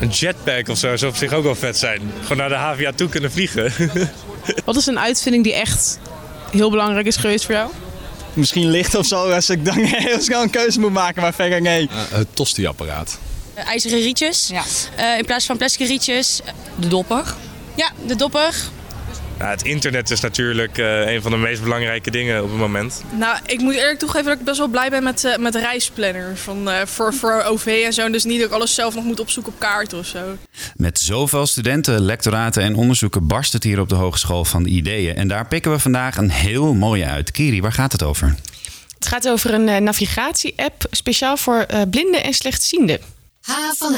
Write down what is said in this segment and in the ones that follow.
Een jetpack of zo zou op zich ook wel vet zijn. Gewoon naar de HVA toe kunnen vliegen. Wat is een uitvinding die echt heel belangrijk is geweest voor jou? Misschien licht of zo, als ik dan heel snel een keuze moet maken, maar verder nee. het tosti-apparaat. IJzeren rietjes. Ja. Eh, in plaats van plastic rietjes. De dopper. Ja, de dopper. Ja, het internet is natuurlijk eh, een van de meest belangrijke dingen op het moment. Nou, ik moet eerlijk toegeven dat ik best wel blij ben met, eh, met reisplanner. Van, eh, voor, voor OV en zo. Dus niet dat ik alles zelf nog moet opzoeken op kaart of zo. Met zoveel studenten, lectoraten en onderzoeken barst het hier op de Hogeschool van de Ideeën. En daar pikken we vandaag een heel mooie uit. Kiri, waar gaat het over? Het gaat over een navigatie-app speciaal voor eh, blinden en slechtzienden. H van.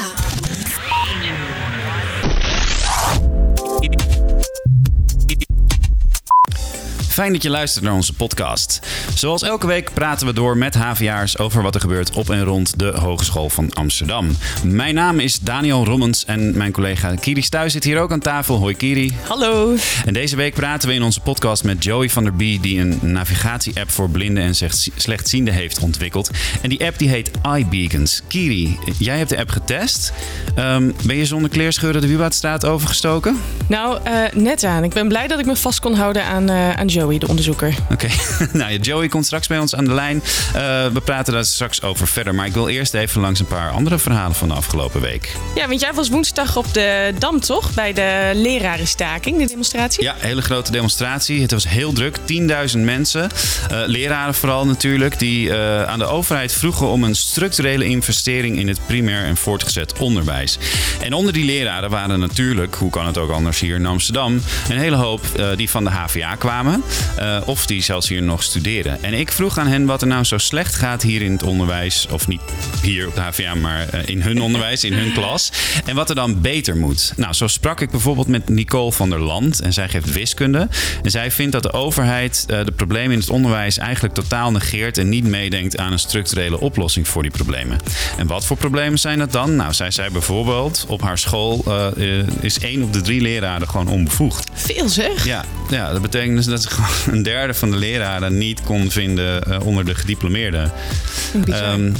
Fijn dat je luistert naar onze podcast. Zoals elke week praten we door met HVA'ers over wat er gebeurt op en rond de Hogeschool van Amsterdam. Mijn naam is Daniel Rommens en mijn collega Kiri Stuy zit hier ook aan tafel. Hoi Kiri. Hallo. En deze week praten we in onze podcast met Joey van der Bie, die een navigatie-app voor blinden en slecht- slechtzienden heeft ontwikkeld. En die app die heet iBeacons. Kiri, jij hebt de app getest. Ehm, ben je zonder kleerscheuren de Wieboudstraat overgestoken? Nou, eh, net aan. Ik ben blij dat ik me vast kon houden aan, eh, aan Joey, de onderzoeker. Oké, nou ja, Joey komt straks bij ons aan de lijn. Eh, we praten daar straks over verder. Maar ik wil eerst even langs een paar andere verhalen van de afgelopen week. Ja, want jij was woensdag op de Dam, toch? Bij de lerarenstaking, de demonstratie? Ja, hele grote demonstratie. Het was heel druk. 10.000 mensen. Eh, leraren vooral natuurlijk. Die eh, aan de overheid vroegen om een structurele investering in het primair en voortgezet onderwijs. En onder die leraren waren natuurlijk, hoe kan het ook anders hier in Amsterdam, een hele hoop eh, die van de HVA kwamen. Eh, of die zelfs hier nog studeren. En ik vroeg aan hen wat er nou zo slecht gaat hier in het onderwijs. Of niet hier op de HVA, maar eh, in hun onderwijs, in hun klas. En wat er dan beter moet. Nou, zo sprak ik bijvoorbeeld met Nicole van der Land. En zij geeft wiskunde. En zij vindt dat de overheid eh, de problemen in het onderwijs eigenlijk totaal negeert. En niet meedenkt aan een structurele oplossing voor die problemen. En wat voor problemen zijn dat dan? Nou, zij zei bijvoorbeeld op haar school is één op de drie leraren gewoon onbevoegd. Veel zeg. Ja, ja, dat betekent dus dat ze een derde van de leraren niet kon vinden eh, onder de gediplomeerden. Ehm,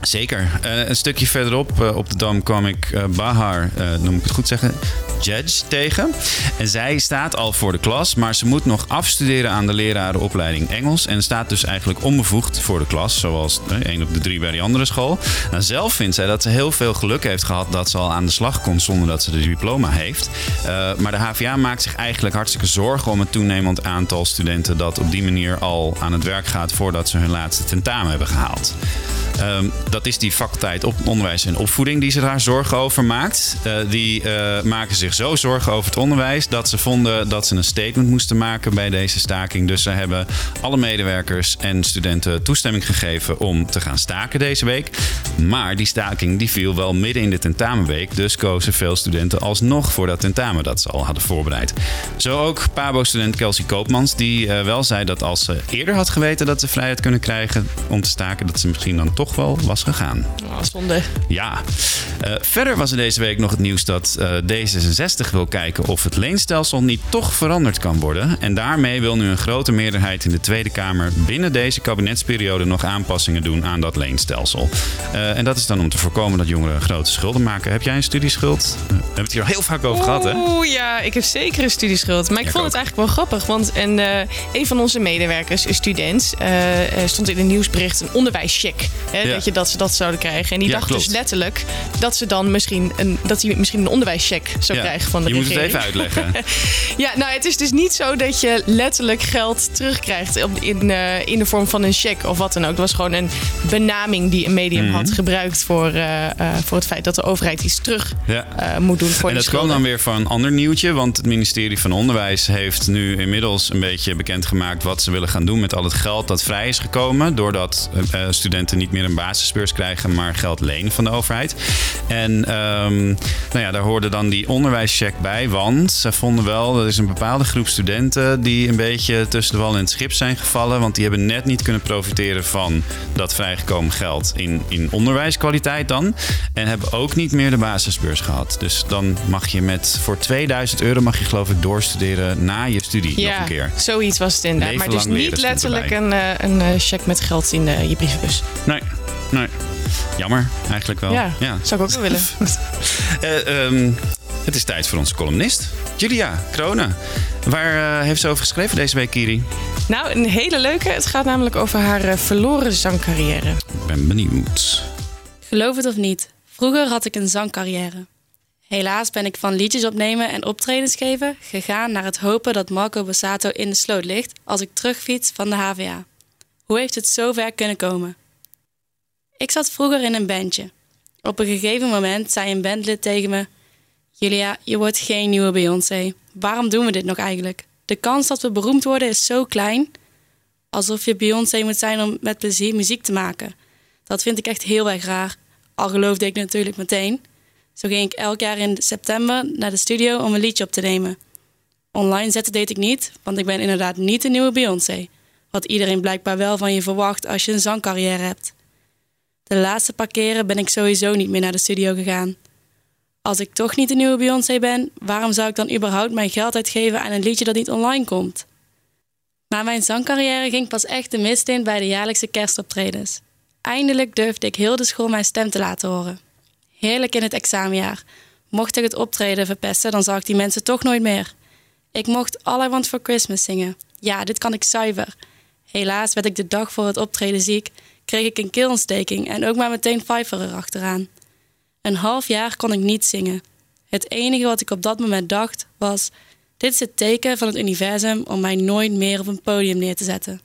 zeker. Eh, een stukje verderop eh, op de dam kwam ik Bahar, noem ik het goed zeggen, Judge tegen. En zij staat al voor de klas, maar ze moet nog afstuderen aan de lerarenopleiding Engels. En staat dus eigenlijk onbevoegd voor de klas, zoals één op de drie bij die andere school. Nou, zelf vindt zij dat ze heel veel geluk heeft gehad dat ze al aan de slag kon zonder dat ze de diploma heeft. Eh, maar de HVA maakt zich eigenlijk hartstikke zorgen om het toenemend aantal studenten dat op die manier al aan het werk gaat voordat ze hun laatste tentamen hebben gehaald. Ehm, dat is die faculteit op onderwijs en opvoeding die zich daar zorgen over maakt. Eh, die eh, maken zich zo zorgen over het onderwijs dat ze vonden dat ze een statement moesten maken bij deze staking. Dus ze hebben alle medewerkers en studenten toestemming gegeven om te gaan staken deze week. Maar die staking die viel wel midden in de tentamenweek. Dus kozen veel studenten alsnog voor dat tentamen dat ze al hadden voorbereid. Zo ook Pabo-student Kelsey Koopmans, die eh, wel zei dat als ze eerder had geweten dat ze vrijheid kunnen krijgen om te staken, dat ze misschien dan toch wel was gegaan. Oh, zonde. Ja. Eh, verder was er deze week nog het nieuws dat eh, D66 wil kijken of het leenstelsel niet toch veranderd kan worden. En daarmee wil nu een grote meerderheid in de Tweede Kamer binnen deze kabinetsperiode nog aanpassingen doen aan dat leenstelsel. Eh, en dat is dan om te voorkomen dat jongeren grote schulden maken. Heb jij een studieschuld? We hebben het hier al heel vaak over gehad, hè? Oeh, ja, ik heb zeker een studieschuld. Maar ik Ja, vond ik het eigenlijk wel grappig. Want en, een van onze medewerkers, een student, stond in een nieuwsbericht een onderwijscheck. Hè, Ja. dat, je, dat ze dat zouden krijgen. En die Ja, dacht klopt. dus letterlijk dat ze dan misschien een, dat hij misschien een onderwijscheck zou Ja, krijgen van de je moet het even uitleggen. Ja, nou, het is dus niet zo dat je letterlijk geld terugkrijgt op- in, eh, in de vorm van een cheque of wat dan ook. Het was gewoon een benaming die een medium Mhm. had gebruikt voor, eh, eh, voor het feit dat de overheid iets terug moet doen voor En dat kwam dan weer van een ander nieuwtje. Want het ministerie van Onderwijs heeft nu inmiddels een beetje bekendgemaakt wat ze willen gaan doen met al het geld dat vrij is gekomen. Doordat studenten niet meer een basisbeurs krijgen, maar geld lenen van de overheid. En ehm, nou ja, daar hoorde dan die onderwijscheck bij. Want ze vonden wel, dat is een bepaalde groep studenten die een beetje tussen de wal en het schip zijn gevallen. Want die hebben net niet kunnen profiteren van dat vrijgekomen geld in, in onderwijskwaliteit dan. En hebben ook niet meer de basisbeurs gehad. Dus dan mag je met voor 2000 euro mag je geloof ik doorstuderen na je studie nog een keer. zoiets was het inderdaad. Leven maar dus niet letterlijk een, eh, een eh, cheque met geld in eh, je brievenbus. Nee. Jammer, eigenlijk wel. Ja, zou ik ook wel willen. Eh, ehm, het is tijd voor onze columnist, Julia Kronen. Waar eh, heeft ze over geschreven deze week, Kiri? Nou, een hele leuke. Het gaat namelijk over haar eh, verloren zangcarrière. Ik ben benieuwd. Geloof het of niet, vroeger had ik een zangcarrière. Helaas ben ik van liedjes opnemen en optredens geven gegaan naar het hopen dat Marco Bassato in de sloot ligt als ik terugfiets van de HVA. Hoe heeft het zo ver kunnen komen? Ik zat vroeger in een bandje. Op een gegeven moment zei een bandlid tegen me: Julia, je wordt geen nieuwe Beyoncé. Waarom doen we dit nog eigenlijk? De kans dat we beroemd worden is zo klein. Alsof je Beyoncé moet zijn om met plezier muziek te maken. Dat vind ik echt heel erg raar. Al geloofde ik natuurlijk meteen. Zo ging ik elk jaar in september naar de studio om een liedje op te nemen. Online zetten deed ik niet, want ik ben inderdaad niet de nieuwe Beyoncé. Wat iedereen blijkbaar wel van je verwacht als je een zangcarrière hebt. De laatste paar keren ben ik sowieso niet meer naar de studio gegaan. Als ik toch niet de nieuwe Beyoncé ben, waarom zou ik dan überhaupt mijn geld uitgeven aan een liedje dat niet online komt? Maar mijn zangcarrière ging pas echt de mist in bij de jaarlijkse kerstoptredens. Eindelijk durfde ik heel de school mijn stem te laten horen. Heerlijk in het examenjaar. Mocht ik het optreden verpesten, dan zag ik die mensen toch nooit meer. Ik mocht All I Want For Christmas zingen. Ja, dit kan ik zuiver. Helaas werd ik de dag voor het optreden ziek, kreeg ik een keelontsteking en ook maar meteen Pfeiffer erachteraan. Een half jaar kon ik niet zingen. Het enige wat ik op dat moment dacht was: dit is het teken van het universum om mij nooit meer op een podium neer te zetten.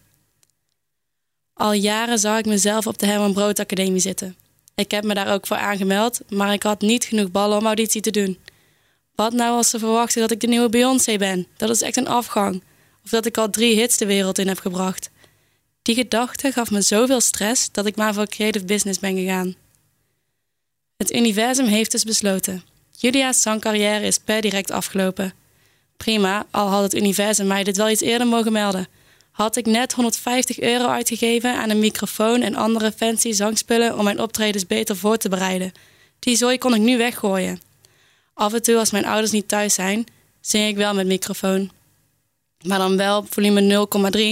Al jaren zag ik mezelf op de Herman Brood Academie zitten. Ik heb me daar ook voor aangemeld, maar ik had niet genoeg ballen om auditie te doen. Wat nou als ze verwachten dat ik de nieuwe Beyoncé ben? Dat is echt een afgang. Of dat ik al drie hits de wereld in heb gebracht. Die gedachte gaf me zoveel stress dat ik maar voor creative business ben gegaan. Het universum heeft dus besloten. Julia's zangcarrière is per direct afgelopen. Prima, al had het universum mij dit wel iets eerder mogen melden. Had ik net 150 euro uitgegeven aan een microfoon en andere fancy zangspullen om mijn optredens beter voor te bereiden. Die zooi kon ik nu weggooien. Af en toe als mijn ouders niet thuis zijn, zing ik wel met microfoon. Maar dan wel volume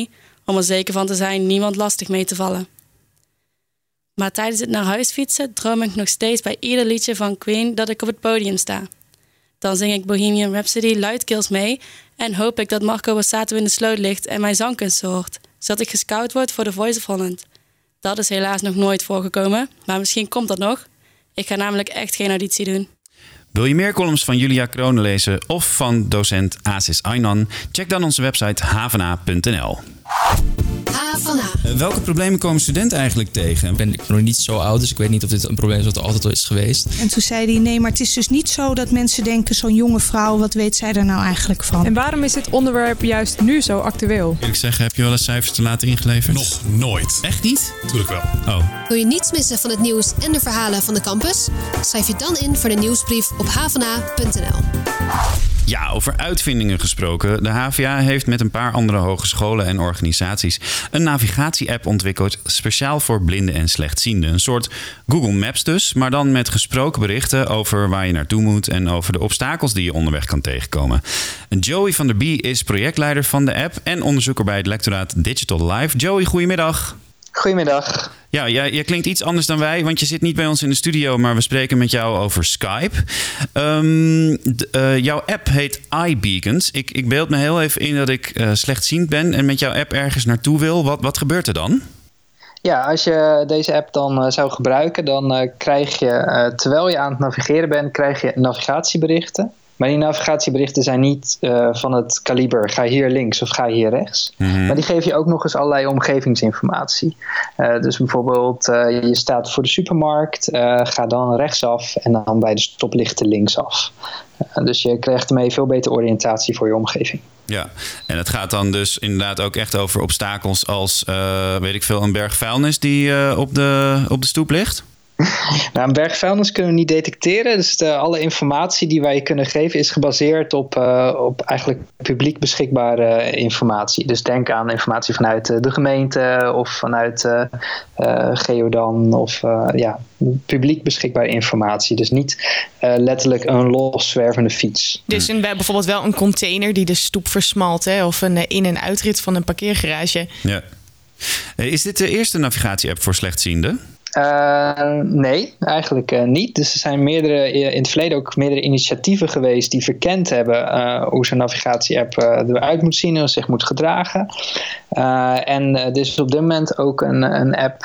0,3 om er zeker van te zijn niemand lastig mee te vallen. Maar tijdens het naar huis fietsen droom ik nog steeds bij ieder liedje van Queen dat ik op het podium sta. Dan zing ik Bohemian Rhapsody luidkeels mee en hoop ik dat Marco Bassato in de sloot ligt en mijn zangkunst hoort, zodat ik gescout word voor The Voice of Holland. Dat is helaas nog nooit voorgekomen, maar misschien komt dat nog. Ik ga namelijk echt geen auditie doen. Wil je meer columns van Julia Kronen lezen of van docent Asis Aynan? Check dan onze website havena.nl. Uh, welke problemen komen studenten eigenlijk tegen? Ik ben nog niet zo oud, dus ik weet niet of dit een probleem is wat er altijd al is geweest. En toen zei hij: nee, maar het is dus niet zo dat mensen denken: zo'n jonge vrouw, wat weet zij er nou eigenlijk van? En waarom is dit onderwerp juist nu zo actueel? Wil ik zeggen, heb je wel eens cijfers te laten ingeleverd? Nog nooit. Echt niet? Tuurlijk wel. Oh. Wil je niets missen van het nieuws en de verhalen van de campus? Schrijf je dan in voor de nieuwsbrief op havena.nl. Ja, over uitvindingen gesproken. De HVA heeft met een paar andere hogescholen en organisaties een navigatie-app ontwikkeld speciaal voor blinden en slechtzienden. Een soort Google Maps dus, maar dan met gesproken berichten over waar je naartoe moet en over de obstakels die je onderweg kan tegenkomen. Joey van der Bie is projectleider van de app en onderzoeker bij het lectoraat Digital Life. Joey, goedemiddag. Goedemiddag. Ja, jij, jij, klinkt iets anders dan wij, want je zit niet bij ons in de studio, maar we spreken met jou over Skype. Um, uh, jouw app heet iBeacons. Ik, ik beeld me heel even in dat ik uh, slechtziend ben en met jouw app ergens naartoe wil. Wat, wat gebeurt er dan? Ja, als je deze app dan uh, zou gebruiken, dan krijg je, terwijl je aan het navigeren bent, krijg je navigatieberichten. Maar die navigatieberichten zijn niet uh, van het kaliber ga hier links of ga hier rechts. Mm -hmm. Maar die geven je ook nog eens allerlei omgevingsinformatie. Uh, dus bijvoorbeeld uh, je staat voor de supermarkt, ga dan rechtsaf en dan bij de stoplichten linksaf. dus je krijgt ermee veel beter oriëntatie voor je omgeving. Ja, en het gaat dan dus inderdaad ook echt over obstakels als, weet ik veel, een berg vuilnis die op, de, op de stoep ligt? Nou, een berg vuilnis kunnen we niet detecteren. Dus de, alle informatie die wij kunnen geven is gebaseerd op, uh, op eigenlijk publiek beschikbare informatie. Dus denk aan informatie vanuit de gemeente of vanuit uh, uh, Geodan of ja, publiek beschikbare informatie. Dus niet letterlijk een loszwervende fiets. Dus een, bijvoorbeeld wel een container die de stoep versmalt hè? of een in- en uitrit van een parkeergarage. Ja. Is dit de eerste navigatie-app voor slechtzienden? Uh, nee, eigenlijk uh, niet. Dus er zijn meerdere, in het verleden ook meerdere initiatieven geweest die verkend hebben uh, hoe zo'n navigatie-app eruit moet zien en zich moet gedragen. en er is op dit moment ook een, een app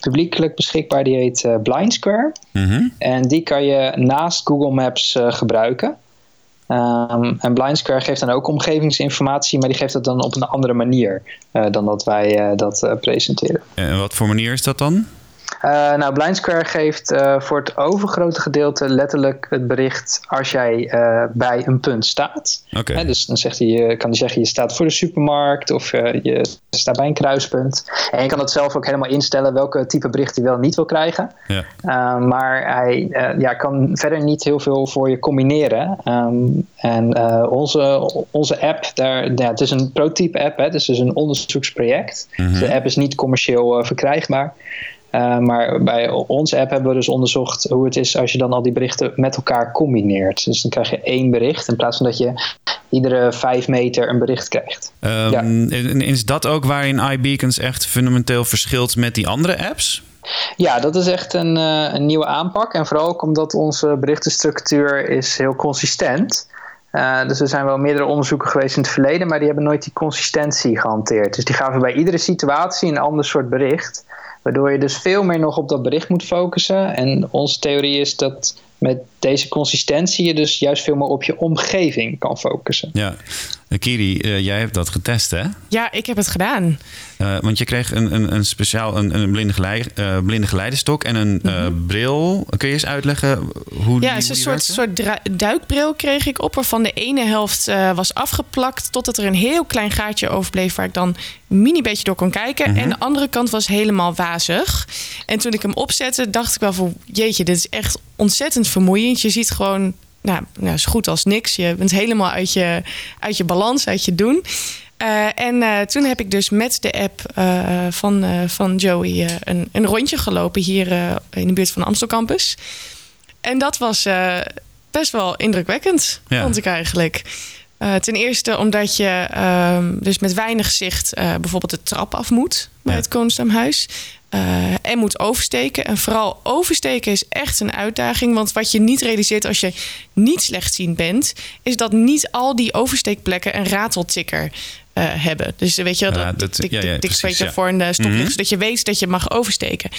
publiekelijk beschikbaar, die heet Blind Square. Mhm. En die kan je naast Google Maps gebruiken. Um, en Blind Square geeft dan ook omgevingsinformatie, maar die geeft dat dan op een andere manier dan dat wij dat presenteren. En wat voor manier is dat dan? Uh, nou, Blind Square geeft uh, voor het overgrote gedeelte letterlijk het bericht als jij uh, bij een punt staat. Okay. dus dan zegt hij, kan hij zeggen je staat voor de supermarkt of je staat bij een kruispunt. En je kan het zelf ook helemaal instellen welke type bericht hij wel niet wil krijgen. Ja. maar hij ja, kan verder niet heel veel voor je combineren. Um, en onze, onze app, daar, ja, het is een prototype app, hè, dus het is een onderzoeksproject. Mm -hmm. dus de app is niet commercieel verkrijgbaar. Uh, maar bij onze app hebben we dus onderzocht hoe het is als je dan al die berichten met elkaar combineert. Dus dan krijg je één bericht in plaats van dat je iedere vijf meter een bericht krijgt. Um, ja. Is dat ook waarin iBeacons echt fundamenteel verschilt met die andere apps? Ja, dat is echt een, uh, een nieuwe aanpak. En vooral ook omdat onze berichtenstructuur is heel consistent uh, dus er zijn wel meerdere onderzoeken geweest in het verleden, maar die hebben nooit die consistentie gehanteerd. Dus die gaven bij iedere situatie een ander soort bericht. Waardoor je dus veel meer nog op dat bericht moet focussen. En onze theorie is dat met deze consistentie je dus juist veel meer op je omgeving kan focussen. Ja, Kiri, uh, jij hebt dat getest hè? Ja, ik heb het gedaan. Uh, want je kreeg een, een, een speciaal een, een blinde, geleid, uh, blinde geleidestok en een mm -hmm. bril. Kun je eens uitleggen hoe ja, die Ja, een soort, soort duikbril kreeg ik op, waarvan de ene helft was afgeplakt totdat er een heel klein gaatje overbleef waar ik dan een mini beetje door kon kijken. Mhm. En de andere kant was helemaal wazig. En toen ik hem opzette, dacht ik wel van jeetje, dit is echt ontzettend vermoeiend. Je ziet gewoon nou, nou, zo goed als niks. Je bent helemaal uit je, uit je balans, uit je doen. Uh, en uh, toen heb ik dus met de app uh, van, van Joey een, een rondje gelopen hier in de buurt van de Amstel Campus. En dat was best wel indrukwekkend, Ja. vond ik eigenlijk. ten eerste omdat je ehm, dus met weinig zicht bijvoorbeeld de trap af moet bij Ja. het Koonsdamhuis. Uh, en moet oversteken. En vooral oversteken is echt een uitdaging. Want wat je niet realiseert als je niet slechtziend bent, is dat niet al die oversteekplekken een rateltikker uh, hebben. Dus weet je, dat Ja, ja, ja, precies, ja. voor een stoplicht, Mhm. zodat je weet dat je mag oversteken.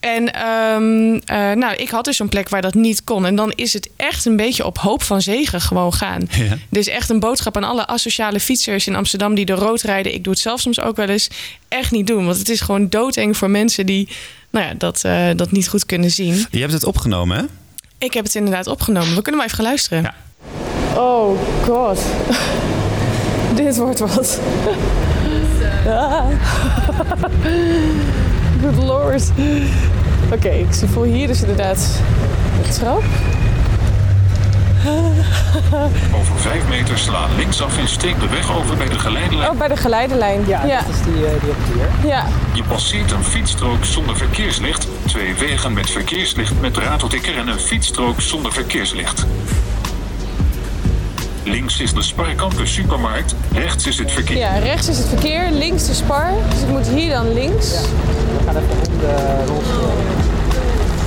En ehm, eh, nou, ik had dus een plek waar dat niet kon. En dan is het echt een beetje op hoop van zegen gewoon gaan. Ja. Dus echt een boodschap aan alle asociale fietsers in Amsterdam die door rood rijden. Ik doe het zelf soms ook wel eens. Echt niet doen. Want het is gewoon doodeng voor mensen die nou ja, dat, eh, dat niet goed kunnen zien. Je hebt het opgenomen, hè? Ik heb het inderdaad opgenomen. We kunnen maar even gaan luisteren. Ja. Oh god. Dit wordt wat. Ah. Good lord. Oké, ik zie voor hier dus inderdaad de trap. Over 5 meter sla linksaf en steek de weg over bij de geleidelijn. Oh, bij de geleidelijn. Ja, dat is die, eh, die op hier. Ja. Je passeert een fietsstrook zonder verkeerslicht, twee wegen met verkeerslicht met rateltikker en een fietsstrook zonder verkeerslicht. Links is de Spar Campus supermarkt, rechts is het verkeer. ja, rechts is het verkeer, links de spar. Dus ik moet hier dan links. We gaan even om de rolstoel.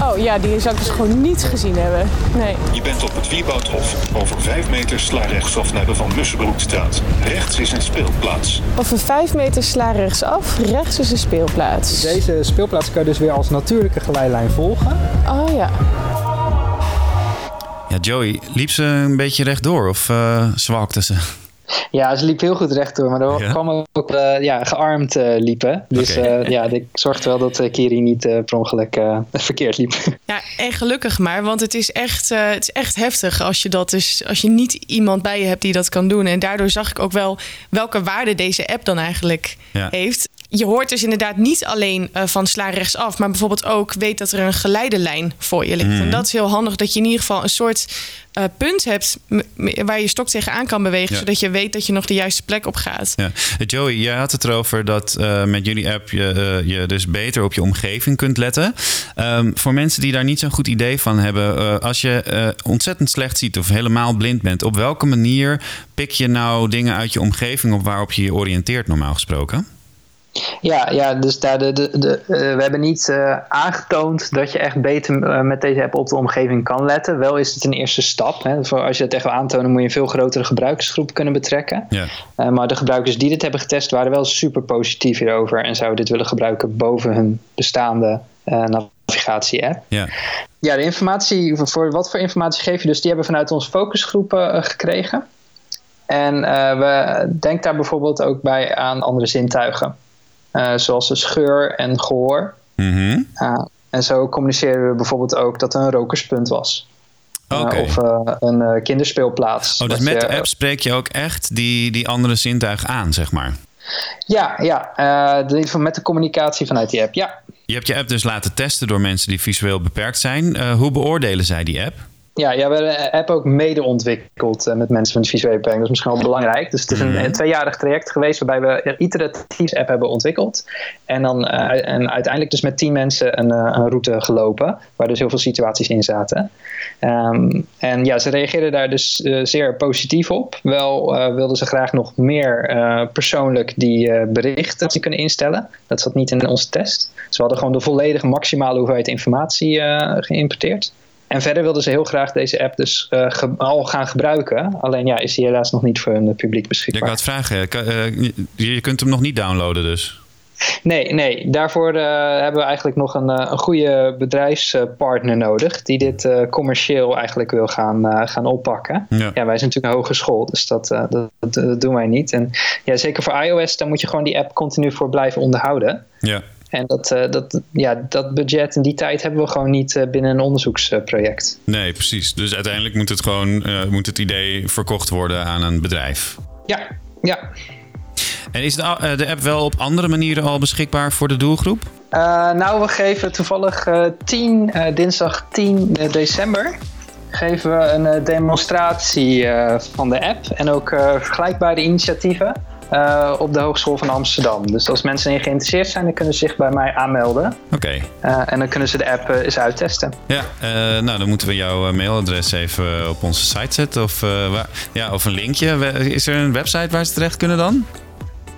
Oh ja, die zou ik dus gewoon niet gezien hebben. Nee. Je bent op het Wieboudhof. Over 5 meter sla rechtsaf naar de Van Mussenbroekstraat. Rechts is een speelplaats. Over vijf meter sla rechtsaf, rechts is een speelplaats. Deze speelplaats kan je dus weer als natuurlijke geleidlijn volgen. Oh ja. Ja, Joey, liep ze een beetje rechtdoor of eh zwalkte ze? Ja, ze liep heel goed rechtdoor, maar er Ja? kwam ook eh, ja, gearmd eh, liepen. Dus eh, ja, ik zorgde wel dat eh, Kiri niet eh, per ongeluk eh, verkeerd liep. Ja, en gelukkig maar, want het is echt, eh, het is echt heftig als je dat dus, als je niet iemand bij je hebt die dat kan doen. En daardoor zag ik ook wel welke waarde deze app dan eigenlijk Ja. heeft. Je hoort dus inderdaad niet alleen eh, van sla rechtsaf, maar bijvoorbeeld ook weet dat er een geleidelijn voor je ligt. Mhm. En dat is heel handig dat je in ieder geval een soort eh, punt hebt waar je stok tegenaan kan bewegen, Ja. zodat je weet dat je nog de juiste plek op gaat. Ja. Joey, jij had het erover dat eh, met jullie app je, je dus beter op je omgeving kunt letten. Ehm, voor mensen die daar niet zo'n goed idee van hebben, als je ontzettend slecht ziet of helemaal blind bent, op welke manier pik je nou dingen uit je omgeving op waarop je je oriënteert normaal gesproken? Ja, ja dus daar de, de, de, uh, we hebben niet uh, aangetoond dat je echt beter uh, met deze app op de omgeving kan letten. Wel is het een eerste stap. Hè. Voor als je het echt wil aantonen, moet je een veel grotere gebruikersgroep kunnen betrekken. Ja. maar de gebruikers die dit hebben getest, waren wel super positief hierover en zouden dit willen gebruiken boven hun bestaande navigatie-app. Ja. ja, de informatie, voor wat voor informatie geef je dus? Die hebben we vanuit onze focusgroepen gekregen. En we denken daar bijvoorbeeld ook bij aan andere zintuigen. Uh, zoals de scheur en gehoor. Mm -hmm. uh, en zo communiceren we bijvoorbeeld ook dat er een rokerspunt was. Okay. Uh, of een kinderspeelplaats. Oh, dus met je, de app spreek je ook echt die, die andere zintuigen aan, zeg maar? Ja, ja de, met de communicatie vanuit die app, ja. Je hebt je app dus laten testen door mensen die visueel beperkt zijn. hoe beoordelen zij die app? Ja, ja, we hebben de app ook mede ontwikkeld uh, met mensen met visuele beperking. Dat is misschien wel belangrijk. Dus het is een, een tweejarig traject geweest waarbij we iteratief app hebben ontwikkeld. En dan uh, en uiteindelijk dus met tien mensen een, uh, een, route gelopen, waar dus heel veel situaties in zaten. Um, en ja, ze reageerden daar dus zeer positief op. Wel wilden ze graag nog meer persoonlijk die berichten die kunnen instellen. Dat zat niet in onze test. Ze hadden gewoon de volledige maximale hoeveelheid informatie geïmporteerd. En verder wilden ze heel graag deze app dus uh, ge al gaan gebruiken. Alleen ja, is die helaas nog niet voor hun publiek beschikbaar. Ja, ik wou het vragen. Uh, je kunt hem nog niet downloaden dus? Nee, nee. daarvoor uh, hebben we eigenlijk nog een, een goede bedrijfspartner nodig. Die dit commercieel eigenlijk wil gaan, gaan oppakken. Ja. ja. wij zijn natuurlijk een hogeschool, dus dat, dat, dat, dat, doen wij niet. En ja, zeker voor iOS, daar moet je gewoon die app continu voor blijven onderhouden. Ja. En dat, uh, dat, ja, dat budget en die tijd hebben we gewoon niet uh, binnen een onderzoeksproject. Nee, precies. Dus uiteindelijk moet het gewoon uh, moet het idee verkocht worden aan een bedrijf. Ja, ja. En is de, de app wel op andere manieren al beschikbaar voor de doelgroep? nou, we geven toevallig 10, dinsdag 10 december geven we een demonstratie van de app en ook vergelijkbare initiatieven. Uh, op de Hogeschool van Amsterdam. Dus als mensen in geïnteresseerd zijn, dan kunnen ze zich bij mij aanmelden. Oké. Okay. Uh, en dan kunnen ze de app uh, eens uittesten. Ja, nou dan moeten we jouw mailadres even op onze site zetten. Of, waar, ja, of een linkje. Is er een website waar ze terecht kunnen dan?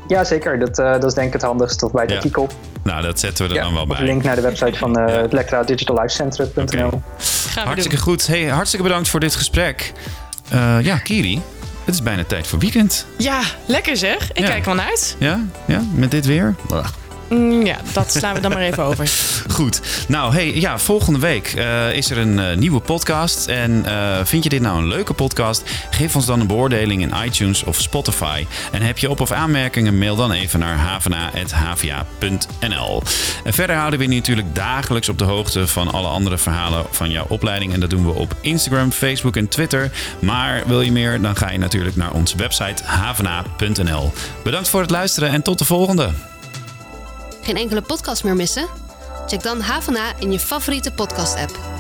Ja, zeker. Dat, dat is denk ik het handigst. Of bij het ja. artikel. Nou, dat zetten we er ja, dan wel bij. Een link naar de website van ja. het Lectra Digital Life Center.nl. Okay. Hartstikke goed. Hey, hartstikke bedankt voor dit gesprek. ja, Kiri. Het is bijna tijd voor weekend. Ja, lekker zeg. Ik Ja. kijk er wel uit. Ja? Ja? Met dit weer? Mm, ja, dat slaan we dan maar even over. Goed. Nou, hey, ja, volgende week eh, is er een eh, nieuwe podcast. En eh, vind je dit nou een leuke podcast? Geef ons dan een beoordeling in iTunes of Spotify. En heb je op- of aanmerkingen, mail dan even naar havena.hva.nl. En verder houden we je natuurlijk dagelijks op de hoogte van alle andere verhalen van jouw opleiding. En dat doen we op Instagram, Facebook en Twitter. Maar wil je meer, dan ga je natuurlijk naar onze website havena.nl. Bedankt voor het luisteren en tot de volgende. Geen enkele podcast meer missen? Check dan Havana in je favoriete podcast-app.